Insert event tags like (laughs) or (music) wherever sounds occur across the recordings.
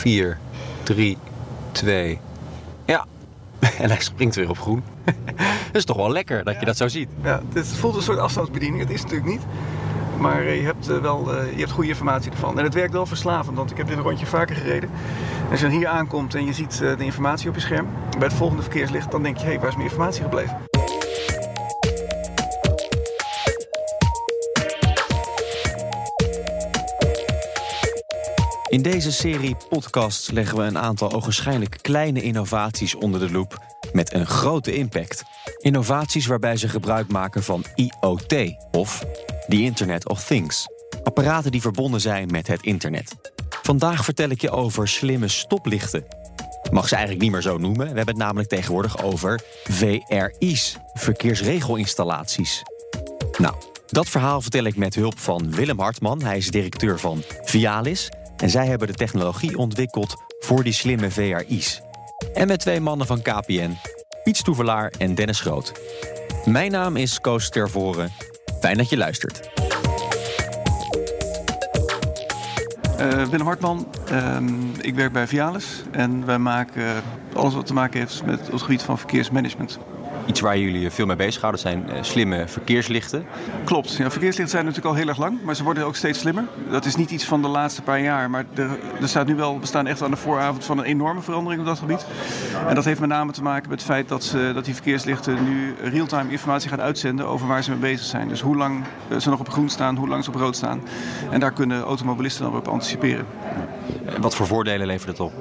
4, 3, 2. Ja. (laughs) En hij springt weer op groen. (laughs) dat is toch wel lekker dat je dat zo ziet. Ja, dit voelt een soort afstandsbediening. Het is het natuurlijk niet. Maar eh, je hebt eh, wel eh, je hebt goede informatie ervan. En het werkt wel verslavend, want ik heb dit rondje vaker gereden. En als je dan hier aankomt en je ziet de informatie op je scherm, bij het volgende verkeerslicht, dan denk je, hé, hey, waar is mijn informatie gebleven? In deze serie podcasts leggen we een aantal ogenschijnlijk kleine innovaties onder de loep met een grote impact. Innovaties waarbij ze gebruik maken van IoT of the Internet of Things. Apparaten die verbonden zijn met het internet. Vandaag vertel ik je over slimme stoplichten. Mag ze eigenlijk niet meer zo noemen. We hebben het namelijk tegenwoordig over VRI's, verkeersregelinstallaties. Nou, dat verhaal vertel ik met hulp van Willem Hartman. Hij is directeur van Vialis. En zij hebben de technologie ontwikkeld voor die slimme VRI's. En met twee mannen van KPN, Piet Stoevelaar en Dennis Groot. Mijn naam is Koos Tervoren. Fijn dat je luistert. Uh, Willem Hartman, uh, ik werk bij Vialis en wij maken alles wat te maken heeft met het gebied van verkeersmanagement. Iets waar jullie veel mee bezighouden zijn uh, slimme verkeerslichten. Klopt. Ja, verkeerslichten zijn natuurlijk al heel erg lang, maar ze worden ook steeds slimmer. Dat is niet iets van de laatste paar jaar, maar er, er staat nu wel, we staan echt aan de vooravond van een enorme verandering op dat gebied. En dat heeft met name te maken met het feit dat, ze, dat die verkeerslichten nu real-time informatie gaan uitzenden over waar ze mee bezig zijn. Dus hoe lang ze nog op groen staan, hoe lang ze op rood staan. En daar kunnen automobilisten dan op anticiperen. Wat voor voordelen levert het op?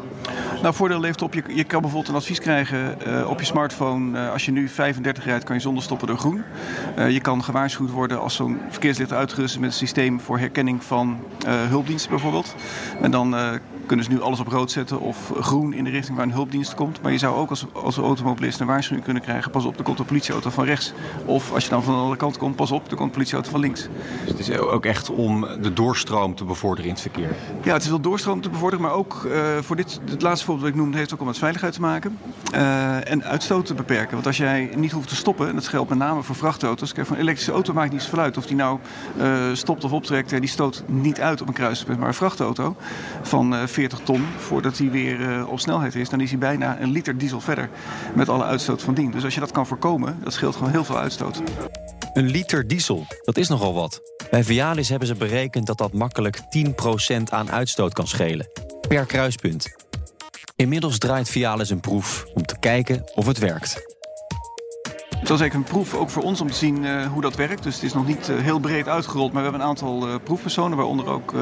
Nou, voordeel levert op, je, je kan bijvoorbeeld een advies krijgen uh, op je smartphone. Uh, als je nu 35 rijdt, kan je zonder stoppen door groen. Uh, je kan gewaarschuwd worden als zo'n verkeerslicht uitgerust is met een systeem voor herkenning van hulpdiensten bijvoorbeeld. En dan kunnen ze nu alles op rood zetten of groen in de richting waar een hulpdienst komt. Maar je zou ook als, als automobilist een waarschuwing kunnen krijgen. Pas op, er komt een politieauto van rechts. Of als je dan van de andere kant komt, pas op, er komt een politieauto van links. Dus het is ook echt om de doorstroom te bevorderen in het verkeer? Ja, het is wel doorstroom te bevorderen, maar ook uh, voor dit, het laatste voorbeeld dat ik noemde, heeft ook om met veiligheid te maken. Uh, en uitstoot te beperken. Want als jij niet hoeft te stoppen, en dat geldt met name voor vrachtauto's. Kijk, van een elektrische auto maakt niet zoveel uit of die nou uh, stopt of optrekt. die stoot niet uit op een kruispunt. Maar een vrachtauto van 40 ton voordat hij weer uh, op snelheid is, dan is hij bijna een liter diesel verder met alle uitstoot van dien. Dus als je dat kan voorkomen, dat scheelt gewoon heel veel uitstoot. Een liter diesel, dat is nogal wat. Bij Vialis hebben ze berekend dat dat makkelijk 10% aan uitstoot kan schelen. Per kruispunt. Inmiddels draait Vialis een proef om te kijken of het werkt. Het was eigenlijk een proef ook voor ons om te zien uh, hoe dat werkt. Dus het is nog niet uh, heel breed uitgerold, maar we hebben een aantal uh, proefpersonen, waaronder ook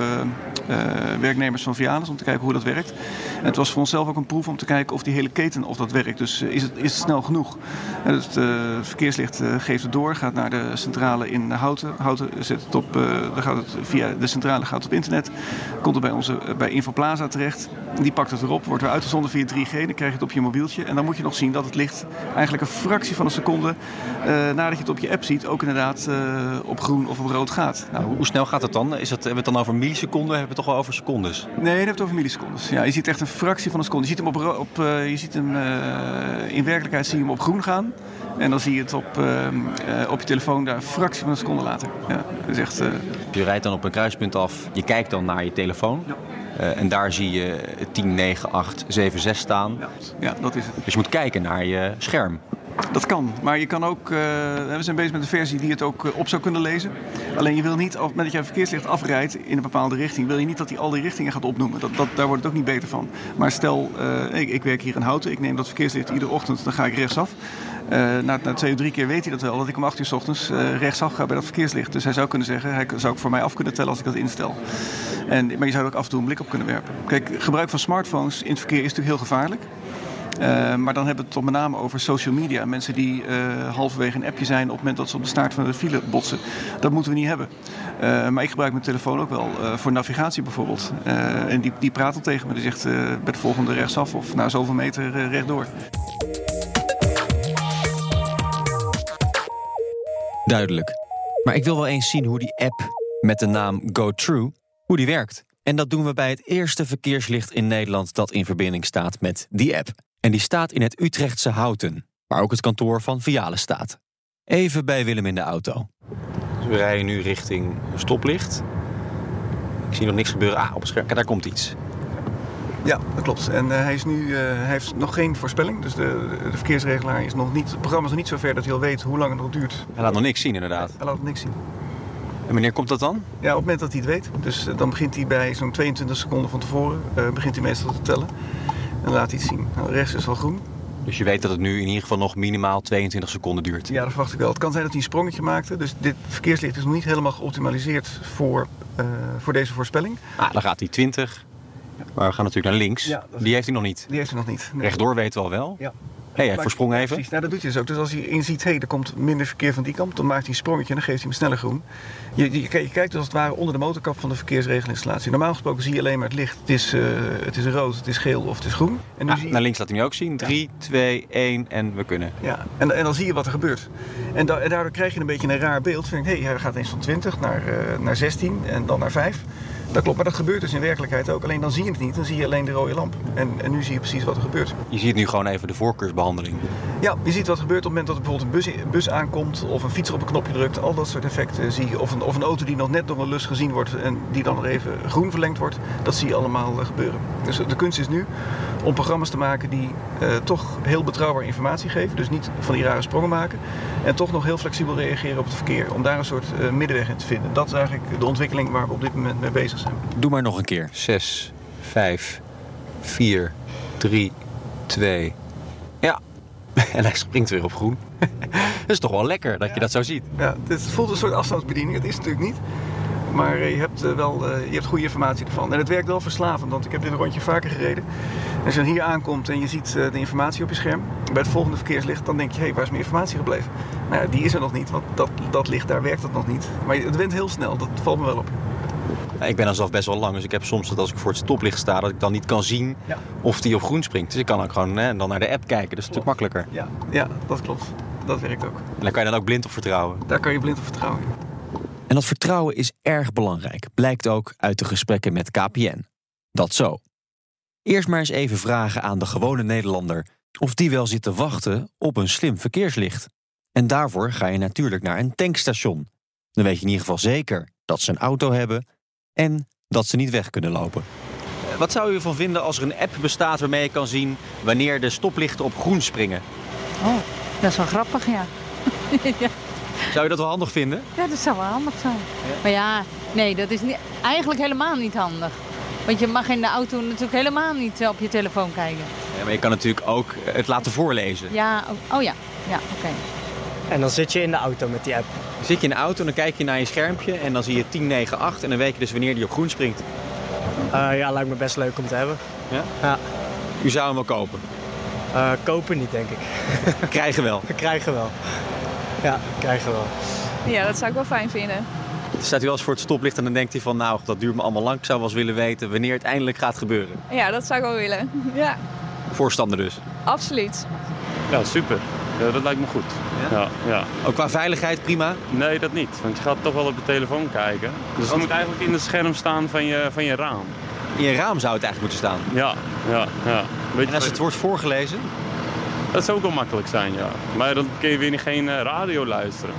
werknemers van Vialis, om te kijken hoe dat werkt. En het was voor onszelf ook een proef om te kijken of die hele keten of dat werkt. Dus is, het, is het snel genoeg? En het verkeerslicht geeft het door, gaat naar de centrale in Houten. Houten zet het op, dan gaat het via de centrale gaat op internet. Komt het bij onze bij Infoplaza terecht. Die pakt het erop, wordt weer uitgezonden via 3G. Dan krijg je het op je mobieltje. En dan moet je nog zien dat het licht eigenlijk een fractie van een seconde uh, nadat je het op je app ziet, ook inderdaad uh, op groen of op rood gaat. Nou, hoe snel gaat het dan? Is het, hebben we het dan over milliseconden? Hebben we het toch wel over secondes? Nee, je hebt het over millisecondes. Ja, je ziet echt een fractie van een seconde. Je ziet hem, op, op uh, je ziet hem in werkelijkheid zie je hem op groen gaan. En dan zie je het op, op je telefoon daar een fractie van een seconde later. Ja, dat is echt, Je rijdt dan op een kruispunt af, je kijkt dan naar je telefoon. Ja. Uh, en daar zie je 10, 9, 8, 7, 6 staan. Ja, ja, dat is het. Dus je moet kijken naar je scherm. Dat kan, maar je kan ook. Uh, we zijn bezig met een versie die het ook uh, op zou kunnen lezen. Alleen je wil niet, op het moment dat je verkeerslicht afrijdt in een bepaalde richting, wil je niet dat hij al die richtingen gaat opnoemen. Dat, dat, daar wordt het ook niet beter van. Maar stel, uh, ik, ik, werk hier in Houten, ik neem dat verkeerslicht iedere ochtend, dan ga ik rechtsaf. na, na, twee of drie keer weet hij dat wel, dat ik om acht uur s ochtends rechtsaf ga bij dat verkeerslicht. Dus hij zou kunnen zeggen, hij zou ook voor mij af kunnen tellen als ik dat instel. En, maar je zou er ook af en toe een blik op kunnen werpen. Kijk, gebruik van smartphones in het verkeer is natuurlijk heel gevaarlijk. Uh, maar dan hebben we het toch met name over social media. Mensen die uh, halverwege een appje zijn op het moment dat ze op de staart van de file botsen. Dat moeten we niet hebben. Uh, maar ik gebruik mijn telefoon ook wel voor navigatie bijvoorbeeld. en die, die praat al tegen me. Die zegt bij het volgende rechtsaf of na zoveel meter rechtdoor. Duidelijk. Maar ik wil wel eens zien hoe die app met de naam GoTrue, hoe die werkt. En dat doen we bij het eerste verkeerslicht in Nederland dat in verbinding staat met die app. En die staat in het Utrechtse Houten, waar ook het kantoor van Vialis staat. Even bij Willem in de auto. Dus we rijden nu richting stoplicht. Ik zie nog niks gebeuren. Ah, op het scherm. Daar komt iets. Ja, dat klopt. En hij, is nu, hij heeft nog geen voorspelling. Dus de, de verkeersregelaar is nog niet. Het programma is nog niet zo ver dat hij al weet hoe lang het nog duurt. Hij laat nog niks zien, inderdaad. Hij laat nog niks zien. En wanneer komt dat dan? Ja, op het moment dat hij het weet. Dus dan begint hij bij zo'n 22 seconden van tevoren. begint hij meestal te tellen. En laat hij het zien. Nou, rechts is al groen. Dus je weet dat het nu in ieder geval nog minimaal 22 seconden duurt. Ja, dat verwacht ik wel. Het kan zijn dat hij een sprongetje maakte. Dus dit verkeerslicht is nog niet helemaal geoptimaliseerd voor, uh, voor deze voorspelling. Ah, dan gaat hij 20. Maar we gaan natuurlijk naar links. Ja, die heeft hij nog niet. Die heeft hij nog niet. Nee. Rechtdoor weten we al wel. Ja hey, hij voorsprong even. Precies, nou, dat doet hij dus ook. Dus als hij inziet, hé, hey, er komt minder verkeer van die kant, dan maakt hij een sprongetje en dan geeft hij hem sneller groen. Je, je, je, kijkt dus als het ware onder de motorkap van de verkeersregelinstallatie. Normaal gesproken zie je alleen maar het licht. Het is, uh, het is rood, het is geel of het is groen. En nu zie je... Naar links laat hij nu ook zien. 3, 2, 1 en we kunnen. Ja, en, en dan zie je wat er gebeurt. En, da en daardoor krijg je een beetje een raar beeld. Vind ik, hé, hey, hij gaat eens van 20 naar, uh, naar 16 en dan naar 5. Dat klopt, maar dat gebeurt dus in werkelijkheid ook. Alleen dan zie je het niet, dan zie je alleen de rode lamp. En, en nu zie je precies wat er gebeurt. Je ziet nu gewoon even de voorkeursbehandeling. Ja, je ziet wat er gebeurt op het moment dat er bijvoorbeeld een bus, bus aankomt of een fietser op een knopje drukt. Al dat soort effecten zie je. Of een, of een auto die nog net door een lus gezien wordt en die dan nog even groen verlengd wordt. Dat zie je allemaal eh, gebeuren. Dus de kunst is nu om programma's te maken die uh, toch heel betrouwbaar informatie geven. Dus niet van die rare sprongen maken. En toch nog heel flexibel reageren op het verkeer. Om daar een soort uh, middenweg in te vinden. Dat is eigenlijk de ontwikkeling waar we op dit moment mee bezig zijn. Doe maar nog een keer. 6, 5, 4, 3, 2. Ja. (laughs) En hij springt weer op groen. (laughs) dat is toch wel lekker dat ja. je dat zo ziet. Ja, dit voelt een soort afstandsbediening. Het is natuurlijk niet. Maar eh, je hebt wel je hebt goede informatie ervan. En het werkt wel verslavend, want ik heb dit rondje vaker gereden. En als je dan hier aankomt en je ziet de informatie op je scherm, bij het volgende verkeerslicht, dan denk je, hé, hey, waar is mijn informatie gebleven? Nou ja, die is er nog niet, want dat, dat licht, daar werkt het nog niet. Maar het went heel snel, dat valt me wel op. Ik ben dan zelf best wel lang, dus ik heb soms dat als ik voor het stoplicht sta, dat ik dan niet kan zien ja. of die op groen springt. Dus ik kan ook gewoon hè, dan naar de app kijken, dat is natuurlijk makkelijker. Ja, ja, dat klopt. Dat werkt ook. En daar kan je dan ook blind op vertrouwen? Daar kan je blind op vertrouwen. En dat vertrouwen is erg belangrijk, blijkt ook uit de gesprekken met KPN. Dat zo. Eerst maar eens even vragen aan de gewone Nederlander of die wel zit te wachten op een slim verkeerslicht. En daarvoor ga je natuurlijk naar een tankstation. Dan weet je in ieder geval zeker dat ze een auto hebben en dat ze niet weg kunnen lopen. Wat zou u ervan vinden als er een app bestaat waarmee je kan zien wanneer de stoplichten op groen springen? Oh, dat is wel grappig, ja. (laughs) Zou je dat wel handig vinden? Ja, dat zou wel handig zijn. Ja. Maar ja, nee, dat is niet, eigenlijk helemaal niet handig. Want je mag in de auto natuurlijk helemaal niet op je telefoon kijken. Ja, maar je kan natuurlijk ook het laten voorlezen. Ja, oh, oh ja, ja oké. En dan zit je in de auto met die app. zit je in de auto en dan kijk je naar je schermpje en dan zie je 10, 9, 8 en dan weet je dus wanneer die op groen springt. Uh, ja, lijkt me best leuk om te hebben. Ja? ja. U zou hem wel kopen? Uh, kopen niet, denk ik. krijgen wel? (laughs) krijgen wel. Ja, krijgen wel. Ja, dat zou ik wel fijn vinden. Staat u wel eens voor het stoplicht en dan denkt hij van nou, dat duurt me allemaal lang. Ik zou wel eens willen weten wanneer het eindelijk gaat gebeuren. Ja, dat zou ik wel willen. (laughs) Ja. Voorstander dus? Absoluut. Ja, super. Ja, dat lijkt me goed. Ja? Ja, ja? Ook qua veiligheid prima? Nee, dat niet. Want je gaat toch wel op de telefoon kijken. Dus het moet eigenlijk in het scherm staan van je, van je raam. In je raam zou het eigenlijk moeten staan? Ja, ja, ja. Beetje en als het wordt voorgelezen? Dat zou ook wel makkelijk zijn, ja. Maar dan kun je weer geen radio luisteren.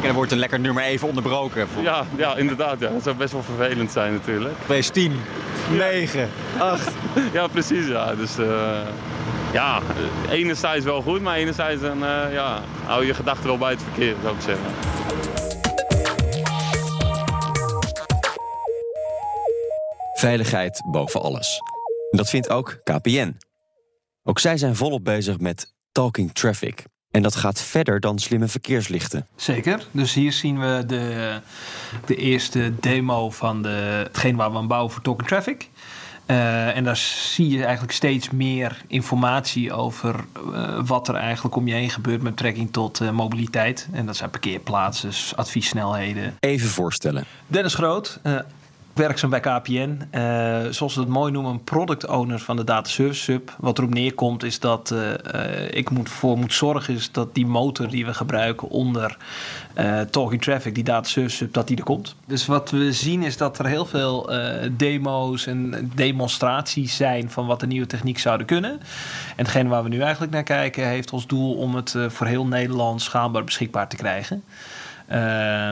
En dan wordt een lekker nummer even onderbroken. Ja, ja, inderdaad. Ja. Dat zou best wel vervelend zijn natuurlijk. Wees 10, 9, 8. ja, precies. Ja. Dus uh, ja, enerzijds wel goed, maar enerzijds dan, uh, ja, hou je gedachten wel bij het verkeer, zou ik zeggen. Veiligheid boven alles. Dat vindt ook KPN. Ook zij zijn volop bezig met talking traffic. En dat gaat verder dan slimme verkeerslichten. Zeker. Dus hier zien we de, de eerste demo van de, hetgeen waar we aan bouwen voor Talking Traffic. Uh, en daar zie je eigenlijk steeds meer informatie over uh, wat er eigenlijk om je heen gebeurt met betrekking tot uh, mobiliteit. En dat zijn parkeerplaatsen, adviessnelheden. Even voorstellen. Dennis Groot, werkzaam bij KPN. Uh, zoals ze het mooi noemen, een product owner van de Data Service Sub. Wat erop neerkomt is dat uh, ik moet voor moet zorgen is dat die motor die we gebruiken onder Talking Traffic, die Data Service Sub, dat die er komt. Dus wat we zien is dat er heel veel demo's en demonstraties zijn van wat de nieuwe techniek zouden kunnen. En hetgene waar we nu eigenlijk naar kijken heeft als doel om het voor heel Nederland schaalbaar beschikbaar te krijgen.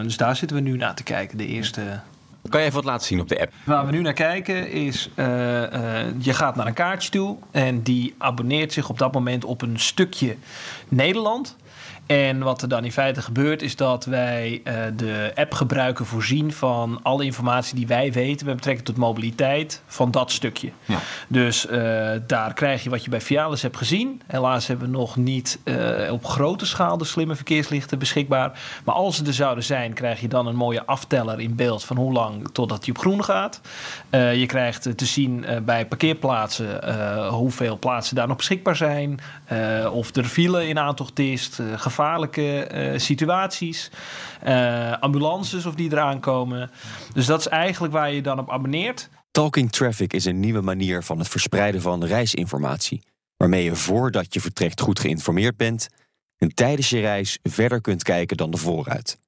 dus daar zitten we nu naar te kijken, de eerste Kan je even wat laten zien op de app? Waar we nu naar kijken is, eh, eh, je gaat naar een kaartje toe en die abonneert zich op dat moment op een stukje Nederland. En wat er dan in feite gebeurt, is dat wij uh, de appgebruiker voorzien van alle informatie die wij weten met betrekking tot mobiliteit van dat stukje. Ja. Dus uh, daar krijg je wat je bij Vialis hebt gezien. Helaas hebben we nog niet uh, op grote schaal de slimme verkeerslichten beschikbaar. Maar als ze er zouden zijn, krijg je dan een mooie afteller in beeld van hoe lang totdat die op groen gaat. je krijgt te zien bij parkeerplaatsen hoeveel plaatsen daar nog beschikbaar zijn. of er file in aantocht is gevaarlijke uh, situaties. Uh, ambulances of die eraan komen. Dus dat is eigenlijk waar je dan op abonneert. Talking Traffic is een nieuwe manier van het verspreiden van reisinformatie. Waarmee je voordat je vertrekt goed geïnformeerd bent en tijdens je reis verder kunt kijken dan de vooruit.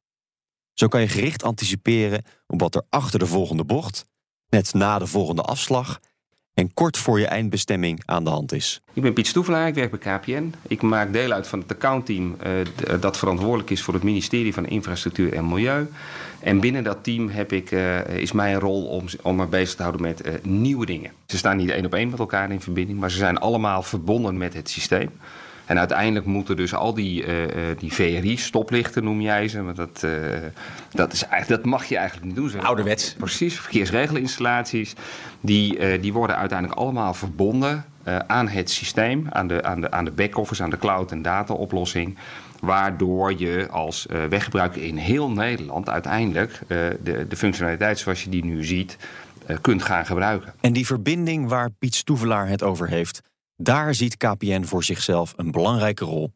Zo kan je gericht anticiperen op wat er achter de volgende bocht, net na de volgende afslag en kort voor je eindbestemming aan de hand is. Ik ben Piet Stoevelaar, ik werk bij KPN. Ik maak deel uit van het accountteam uh, dat verantwoordelijk is voor het ministerie van Infrastructuur en Milieu. En binnen dat team heb ik, uh, is mijn rol om, om me bezig te houden met nieuwe dingen. Ze staan niet één op één met elkaar in verbinding, maar ze zijn allemaal verbonden met het systeem. En uiteindelijk moeten dus al die, uh, die VRI-stoplichten, noem jij ze. Maar dat, uh, dat, is, dat mag je eigenlijk niet doen. Ouderwets. Precies, verkeersregelinstallaties. Die, die worden uiteindelijk allemaal verbonden aan het systeem, aan de, aan de, aan de back-office, aan de cloud- en data-oplossing. Waardoor je als weggebruiker in heel Nederland uiteindelijk de, de functionaliteit zoals je die nu ziet, kunt gaan gebruiken. En die verbinding waar Piet Stoevelaar het over heeft, daar ziet KPN voor zichzelf een belangrijke rol.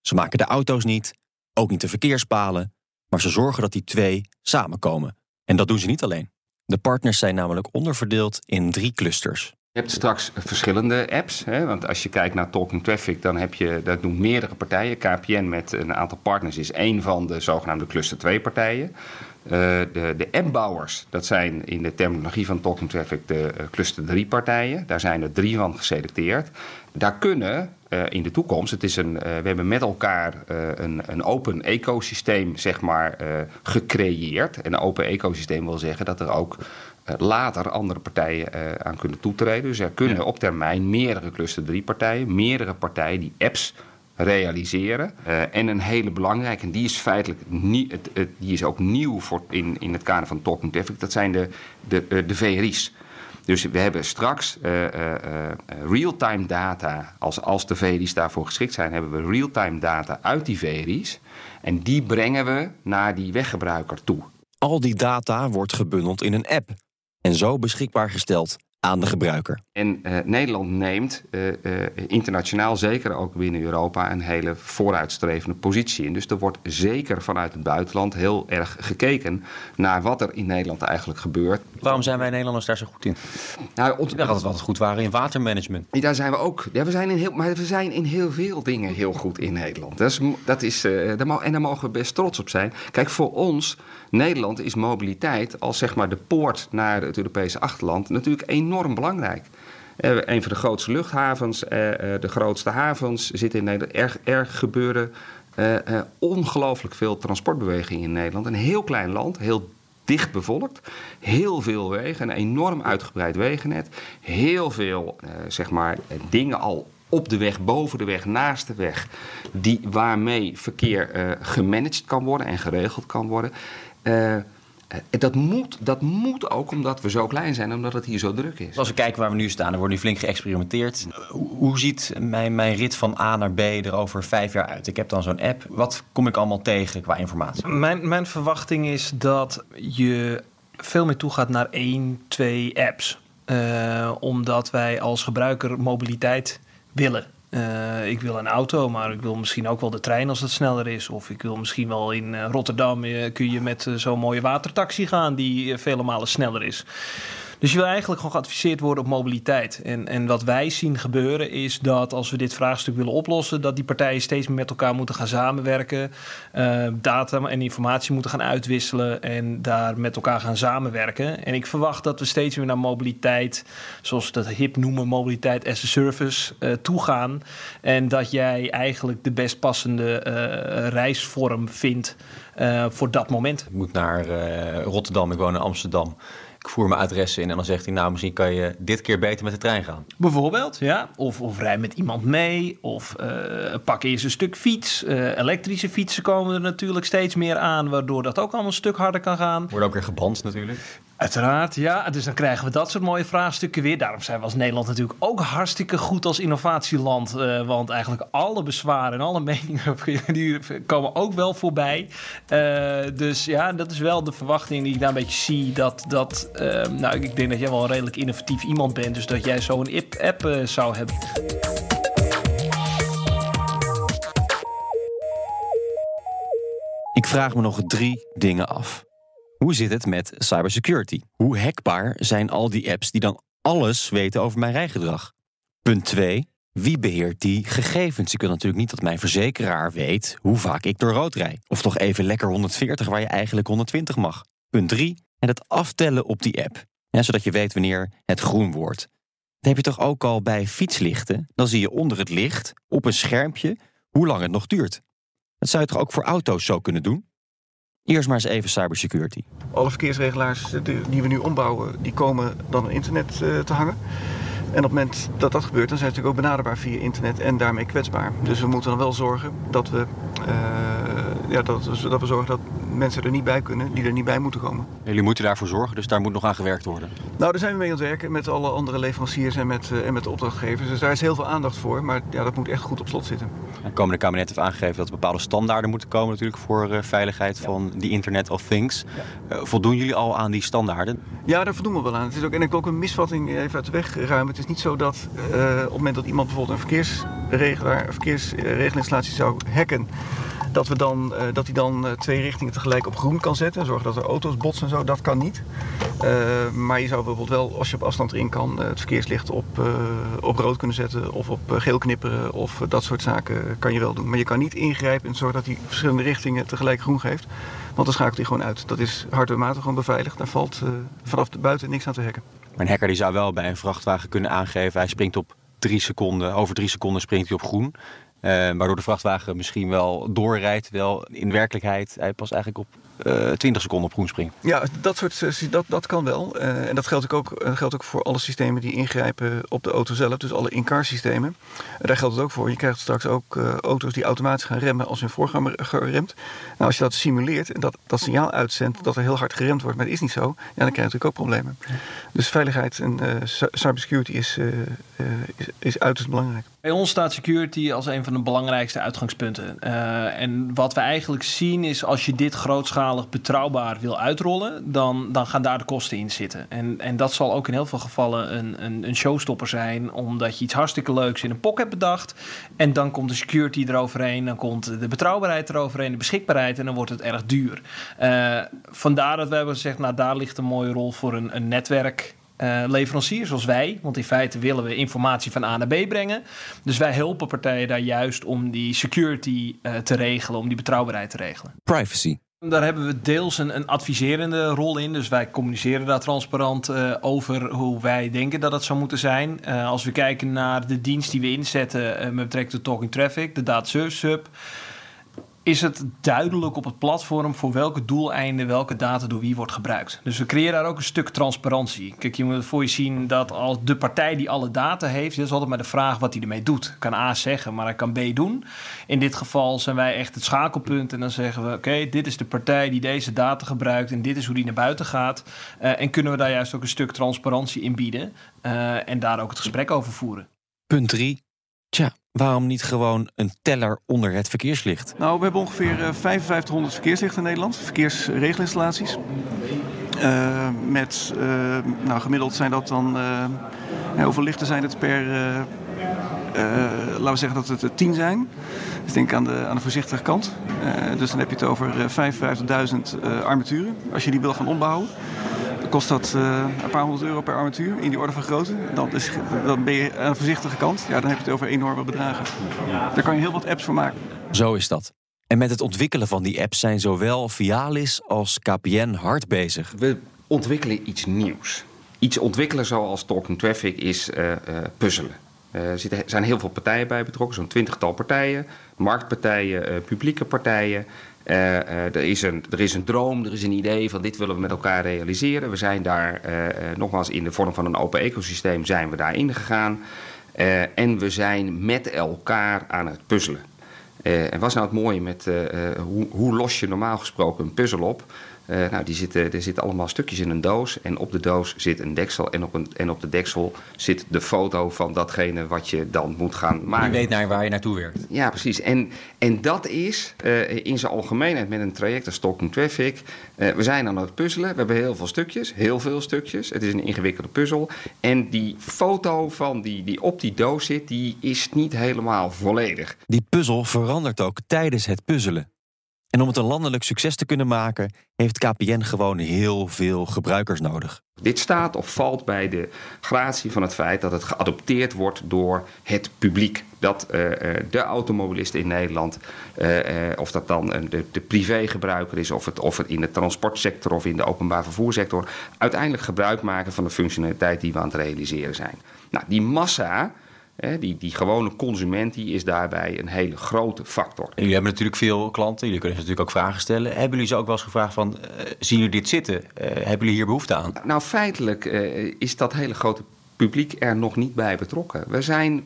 Ze maken de auto's niet, ook niet de verkeerspalen, maar ze zorgen dat die twee samenkomen. En dat doen ze niet alleen. De partners zijn namelijk onderverdeeld in drie clusters. Je hebt straks verschillende apps. Hè? Want als je kijkt naar Talking Traffic, dan heb je, dat doen meerdere partijen. KPN met een aantal partners is één van de zogenaamde cluster 2 partijen. Uh, de, de appbouwers, dat zijn in de terminologie van Talking Traffic de uh, cluster 3 partijen. Daar zijn er drie van geselecteerd. Daar kunnen uh, in de toekomst, het is een, we hebben met elkaar een, een open ecosysteem zeg maar, gecreëerd. En een open ecosysteem wil zeggen dat er ook later andere partijen aan kunnen toetreden. Dus er kunnen ja. op termijn meerdere cluster 3 partijen, meerdere partijen die apps realiseren. Uh, en een hele belangrijke, en die is feitelijk nie, het, het, die is ook nieuw voor in, in het kader van Talking Traffic, dat zijn de, de, de VRI's. Dus we hebben straks uh, real-time data, als, als de VRI's daarvoor geschikt zijn, hebben we real-time data uit die VRI's. En die brengen we naar die weggebruiker toe. Al die data wordt gebundeld in een app en zo beschikbaar gesteld aan de gebruiker. En uh, Nederland neemt uh, uh, internationaal, zeker ook binnen Europa, een hele vooruitstrevende positie in. Dus er wordt zeker vanuit het buitenland heel erg gekeken naar wat er in Nederland eigenlijk gebeurt. Waarom zijn wij Nederlanders daar zo goed in? Nou, ont- ik dacht dat we altijd goed waren in watermanagement. Daar zijn we ook. Ja, we zijn in heel, maar we zijn in heel veel dingen heel goed in Nederland. Dat is, dat is, daar en daar mogen we best trots op zijn. Kijk, voor ons, Nederland is mobiliteit als zeg maar de poort naar het Europese achterland natuurlijk enorm belangrijk. Uh, een van de grootste luchthavens, uh, uh, de grootste havens zitten in Nederland. Er, er gebeuren ongelooflijk veel transportbewegingen in Nederland. Een heel klein land, heel dicht bevolkt. Heel veel wegen, een enorm uitgebreid wegennet. Heel veel zeg maar, dingen al op de weg, boven de weg, naast de weg. Die, waarmee verkeer gemanaged kan worden en geregeld kan worden. Dat moet, dat moet ook omdat we zo klein zijn, omdat het hier zo druk is. Als we kijken waar we nu staan, er wordt nu flink geëxperimenteerd. Hoe, hoe ziet mijn, mijn rit van A naar B er over vijf jaar uit? Ik heb dan zo'n app. Wat kom ik allemaal tegen qua informatie? Mijn, mijn verwachting is dat je veel meer toegaat naar één, twee apps. Uh, omdat wij als gebruiker mobiliteit willen. Uh, ik wil een auto, maar ik wil misschien ook wel de trein als het sneller is. Of ik wil misschien wel in uh, Rotterdam uh, kun je met zo'n mooie watertaxi gaan die vele malen sneller is. Dus je wil eigenlijk gewoon geadviseerd worden op mobiliteit. En, en wat wij zien gebeuren is dat als we dit vraagstuk willen oplossen, dat die partijen steeds meer met elkaar moeten gaan samenwerken, uh, data en informatie moeten gaan uitwisselen en daar met elkaar gaan samenwerken. En ik verwacht dat we steeds meer naar mobiliteit, zoals we dat hip noemen, mobiliteit as a service, uh, toegaan. En dat jij eigenlijk de best passende uh, reisvorm vindt voor dat moment. Ik moet naar Rotterdam, ik woon in Amsterdam ik voer mijn adres in en dan zegt hij, nou, misschien kan je dit keer beter met de trein gaan. Bijvoorbeeld, ja. Of, of rij met iemand mee. Of uh, pak eerst een stuk fiets. Uh, elektrische fietsen komen er natuurlijk steeds meer aan, waardoor dat ook allemaal een stuk harder kan gaan. Wordt ook weer geband natuurlijk. Uiteraard, ja. Dus dan krijgen we dat soort mooie vraagstukken weer. Daarom zijn we als Nederland natuurlijk ook hartstikke goed als innovatieland. Uh, want eigenlijk alle bezwaren en alle (laughs) meningen die komen ook wel voorbij. Uh, dus ja, dat is wel de verwachting die ik daar een beetje zie. Dat, dat uh, nou, ik denk dat jij wel een redelijk innovatief iemand bent. Dus dat jij zo'n app zou hebben. Ik vraag me nog drie dingen af. Hoe zit het met cybersecurity? Hoe hackbaar zijn al die apps die dan alles weten over mijn rijgedrag? Punt 2. Wie beheert die gegevens? Ik wil natuurlijk niet dat mijn verzekeraar weet hoe vaak ik door rood rijd. Of toch even lekker 140 waar je eigenlijk 120 mag. Punt 3. En het aftellen op die app. Ja, zodat je weet wanneer het groen wordt. Dat heb je toch ook al bij fietslichten? Dan zie je onder het licht, op een schermpje, hoe lang het nog duurt. Dat zou je toch ook voor auto's zo kunnen doen? Eerst maar eens even cybersecurity. Alle verkeersregelaars die we nu ombouwen, die komen dan op internet te hangen. En op het moment dat dat gebeurt, dan zijn ze natuurlijk ook benaderbaar via internet en daarmee kwetsbaar. Dus we moeten dan wel zorgen dat we, uh, ja, dat, dat we zorgen dat mensen er niet bij kunnen, die er niet bij moeten komen. Jullie moeten daarvoor zorgen, dus daar moet nog aan gewerkt worden. Nou, daar zijn we mee aan het werken met alle andere leveranciers en met, uh, en met de opdrachtgevers. Dus daar is heel veel aandacht voor, maar ja, dat moet echt goed op slot zitten. Het komende kabinet heeft aangegeven dat er bepaalde standaarden moeten komen natuurlijk voor uh, veiligheid van die Internet of Things. Ja. voldoen jullie al aan die standaarden? Ja, daar voldoen we wel aan. Het is ook, en ik wil ook een misvatting even uit de weg ruimen. Het is niet zo dat uh, op het moment dat iemand bijvoorbeeld een verkeersregelaar, verkeersregelinstallatie zou hacken, dat, we dan, uh, dat hij dan uh, twee richtingen tegelijk op groen kan zetten. Zorgen dat er auto's botsen en zo. Dat kan niet. maar je zou bijvoorbeeld wel, als je op afstand erin kan, het verkeerslicht op, op rood kunnen zetten. Of op geel knipperen. Of dat soort zaken kan je wel doen. Maar je kan niet ingrijpen en zorgen dat hij verschillende richtingen tegelijk groen geeft. Want dan schakelt hij gewoon uit. Dat is hardwarematig gewoon beveiligd. Daar valt vanaf de buiten niks aan te hacken. Maar een hacker die zou wel bij een vrachtwagen kunnen aangeven... hij springt op drie seconden, over drie seconden springt hij op groen. Uh, waardoor de vrachtwagen misschien wel doorrijdt. Wel in werkelijkheid, hij pas eigenlijk op uh, 20 seconden op groen springt. Ja, dat, soort, dat, dat kan wel. Uh, en dat geldt ook, geldt ook voor alle systemen die ingrijpen op de auto zelf. Dus alle in-car systemen. daar geldt het ook voor. Je krijgt straks ook uh, auto's die automatisch gaan remmen als hun voorganger geremt. Nou, als je dat simuleert en dat, dat signaal uitzendt dat er heel hard geremd wordt, maar dat is niet zo. Ja, dan krijg je natuurlijk ook problemen. Dus veiligheid en cybersecurity is, is, is uiterst belangrijk. Bij ons staat security als een van de belangrijkste uitgangspunten. Uh, en wat we eigenlijk zien is als je dit grootschalig betrouwbaar wil uitrollen, dan, dan gaan daar de kosten in zitten. En, en dat zal ook in heel veel gevallen een, een, een showstopper zijn, omdat je iets hartstikke leuks in een pok hebt bedacht. En dan komt de security eroverheen, dan komt de betrouwbaarheid eroverheen, de beschikbaarheid en dan wordt het erg duur. Uh, vandaar dat we hebben gezegd, nou daar ligt een mooie rol voor een, een netwerk. Uh, leveranciers zoals wij. Want in feite willen we informatie van A naar B brengen. Dus wij helpen partijen daar juist om die security uh, te regelen, om die betrouwbaarheid te regelen. Privacy. Daar hebben we deels een, een adviserende rol in. Dus wij communiceren daar transparant uh, over hoe wij denken dat het zou moeten zijn. als we kijken naar de dienst die we inzetten met betrekking tot Talking Traffic, de Data Service Hub is het duidelijk op het platform voor welke doeleinden welke data door wie wordt gebruikt. Dus we creëren daar ook een stuk transparantie. Kijk, je moet voor je zien dat als de partij die alle data heeft, dat is altijd maar de vraag wat hij ermee doet. Kan A zeggen, maar hij kan B doen. In dit geval zijn wij echt het schakelpunt en dan zeggen we: oké, dit is de partij die deze data gebruikt en dit is hoe die naar buiten gaat. Uh, en kunnen we daar juist ook een stuk transparantie in bieden uh, en daar ook het gesprek over voeren. Punt 3. Tja, waarom niet gewoon een teller onder het verkeerslicht? Nou, we hebben ongeveer 5500 verkeerslichten in Nederland, verkeersregelinstallaties. Uh, met, uh, nou gemiddeld zijn dat dan, hoeveel lichten zijn het per, laten we zeggen dat het er 10 zijn. Dus denk aan de, aan de voorzichtige kant. dus dan heb je het over 55.000 armaturen, als je die wil gaan ombouwen. Kost dat eh, een paar honderd euro per armatuur in die orde van grootte. Dan, is, dan ben je aan de voorzichtige kant. Ja, dan heb je het over enorme bedragen. Daar kan je heel wat apps voor maken. Zo is dat. En met het ontwikkelen van die apps zijn zowel Vialis als KPN hard bezig. We ontwikkelen iets nieuws. Iets ontwikkelen zoals Talking Traffic is uh, uh, puzzelen. Uh, er zitten, zijn heel veel partijen bij betrokken, zo'n twintigtal partijen. Marktpartijen, publieke partijen. Er, is een, er is een droom, er is een idee van dit willen we met elkaar realiseren. We zijn daar nogmaals in de vorm van een open ecosysteem zijn we daarin gegaan. en we zijn met elkaar aan het puzzelen. En wat is nou het mooie met hoe, hoe, los je normaal gesproken een puzzel op? Uh, nou, die zitten, er zitten allemaal stukjes in een doos. En op de doos zit een deksel. En op, een, en op de deksel zit de foto van datgene wat je dan moet gaan maken. Je weet naar waar je naartoe werkt. Ja, precies. En, en dat is uh, in zijn algemeenheid met een traject als Stalking Traffic. Uh, we zijn aan het puzzelen. We hebben heel veel stukjes. Heel veel stukjes. Het is een ingewikkelde puzzel. En die foto van die, die op die doos zit, die is niet helemaal volledig. Die puzzel verandert ook tijdens het puzzelen. En om het een landelijk succes te kunnen maken, heeft KPN gewoon heel veel gebruikers nodig. Dit staat of valt bij de gratie van het feit dat het geadopteerd wordt door het publiek. Dat uh, de automobilisten in Nederland, uh, of dat dan de, de privégebruiker is, of het, of het in de transportsector of in de openbaar vervoersector, uiteindelijk gebruik maken van de functionaliteit die we aan het realiseren zijn. Nou, die massa die, die gewone consument die is daarbij een hele grote factor. jullie hebben natuurlijk veel klanten, jullie kunnen ze natuurlijk ook vragen stellen. Hebben jullie ze ook wel eens gevraagd van, uh, zien jullie dit zitten? Uh, hebben jullie hier behoefte aan? Nou, feitelijk uh, is dat hele grote publiek er nog niet bij betrokken. We zijn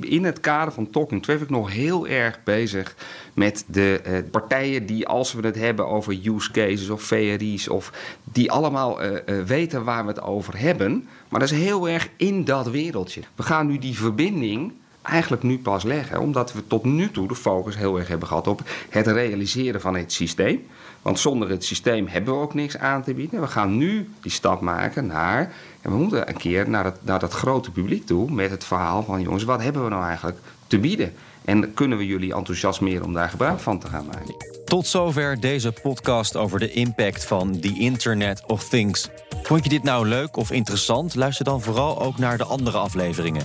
in het kader van Talking Traffic nog heel erg bezig met de uh, partijen die, als we het hebben over use cases of VRI's, of die allemaal uh, uh, weten waar we het over hebben. Maar dat is heel erg in dat wereldje. We gaan nu die verbinding eigenlijk nu pas leggen, omdat we tot nu toe de focus heel erg hebben gehad op het realiseren van het systeem. Want zonder het systeem hebben we ook niks aan te bieden. We gaan nu die stap maken naar. En we moeten een keer naar, het, naar dat grote publiek toe met het verhaal van: jongens, wat hebben we nou eigenlijk te bieden? En kunnen we jullie enthousiasmeren om daar gebruik van te gaan maken? Tot zover deze podcast over de impact van the Internet of Things. Vond je dit nou leuk of interessant? Luister dan vooral ook naar de andere afleveringen.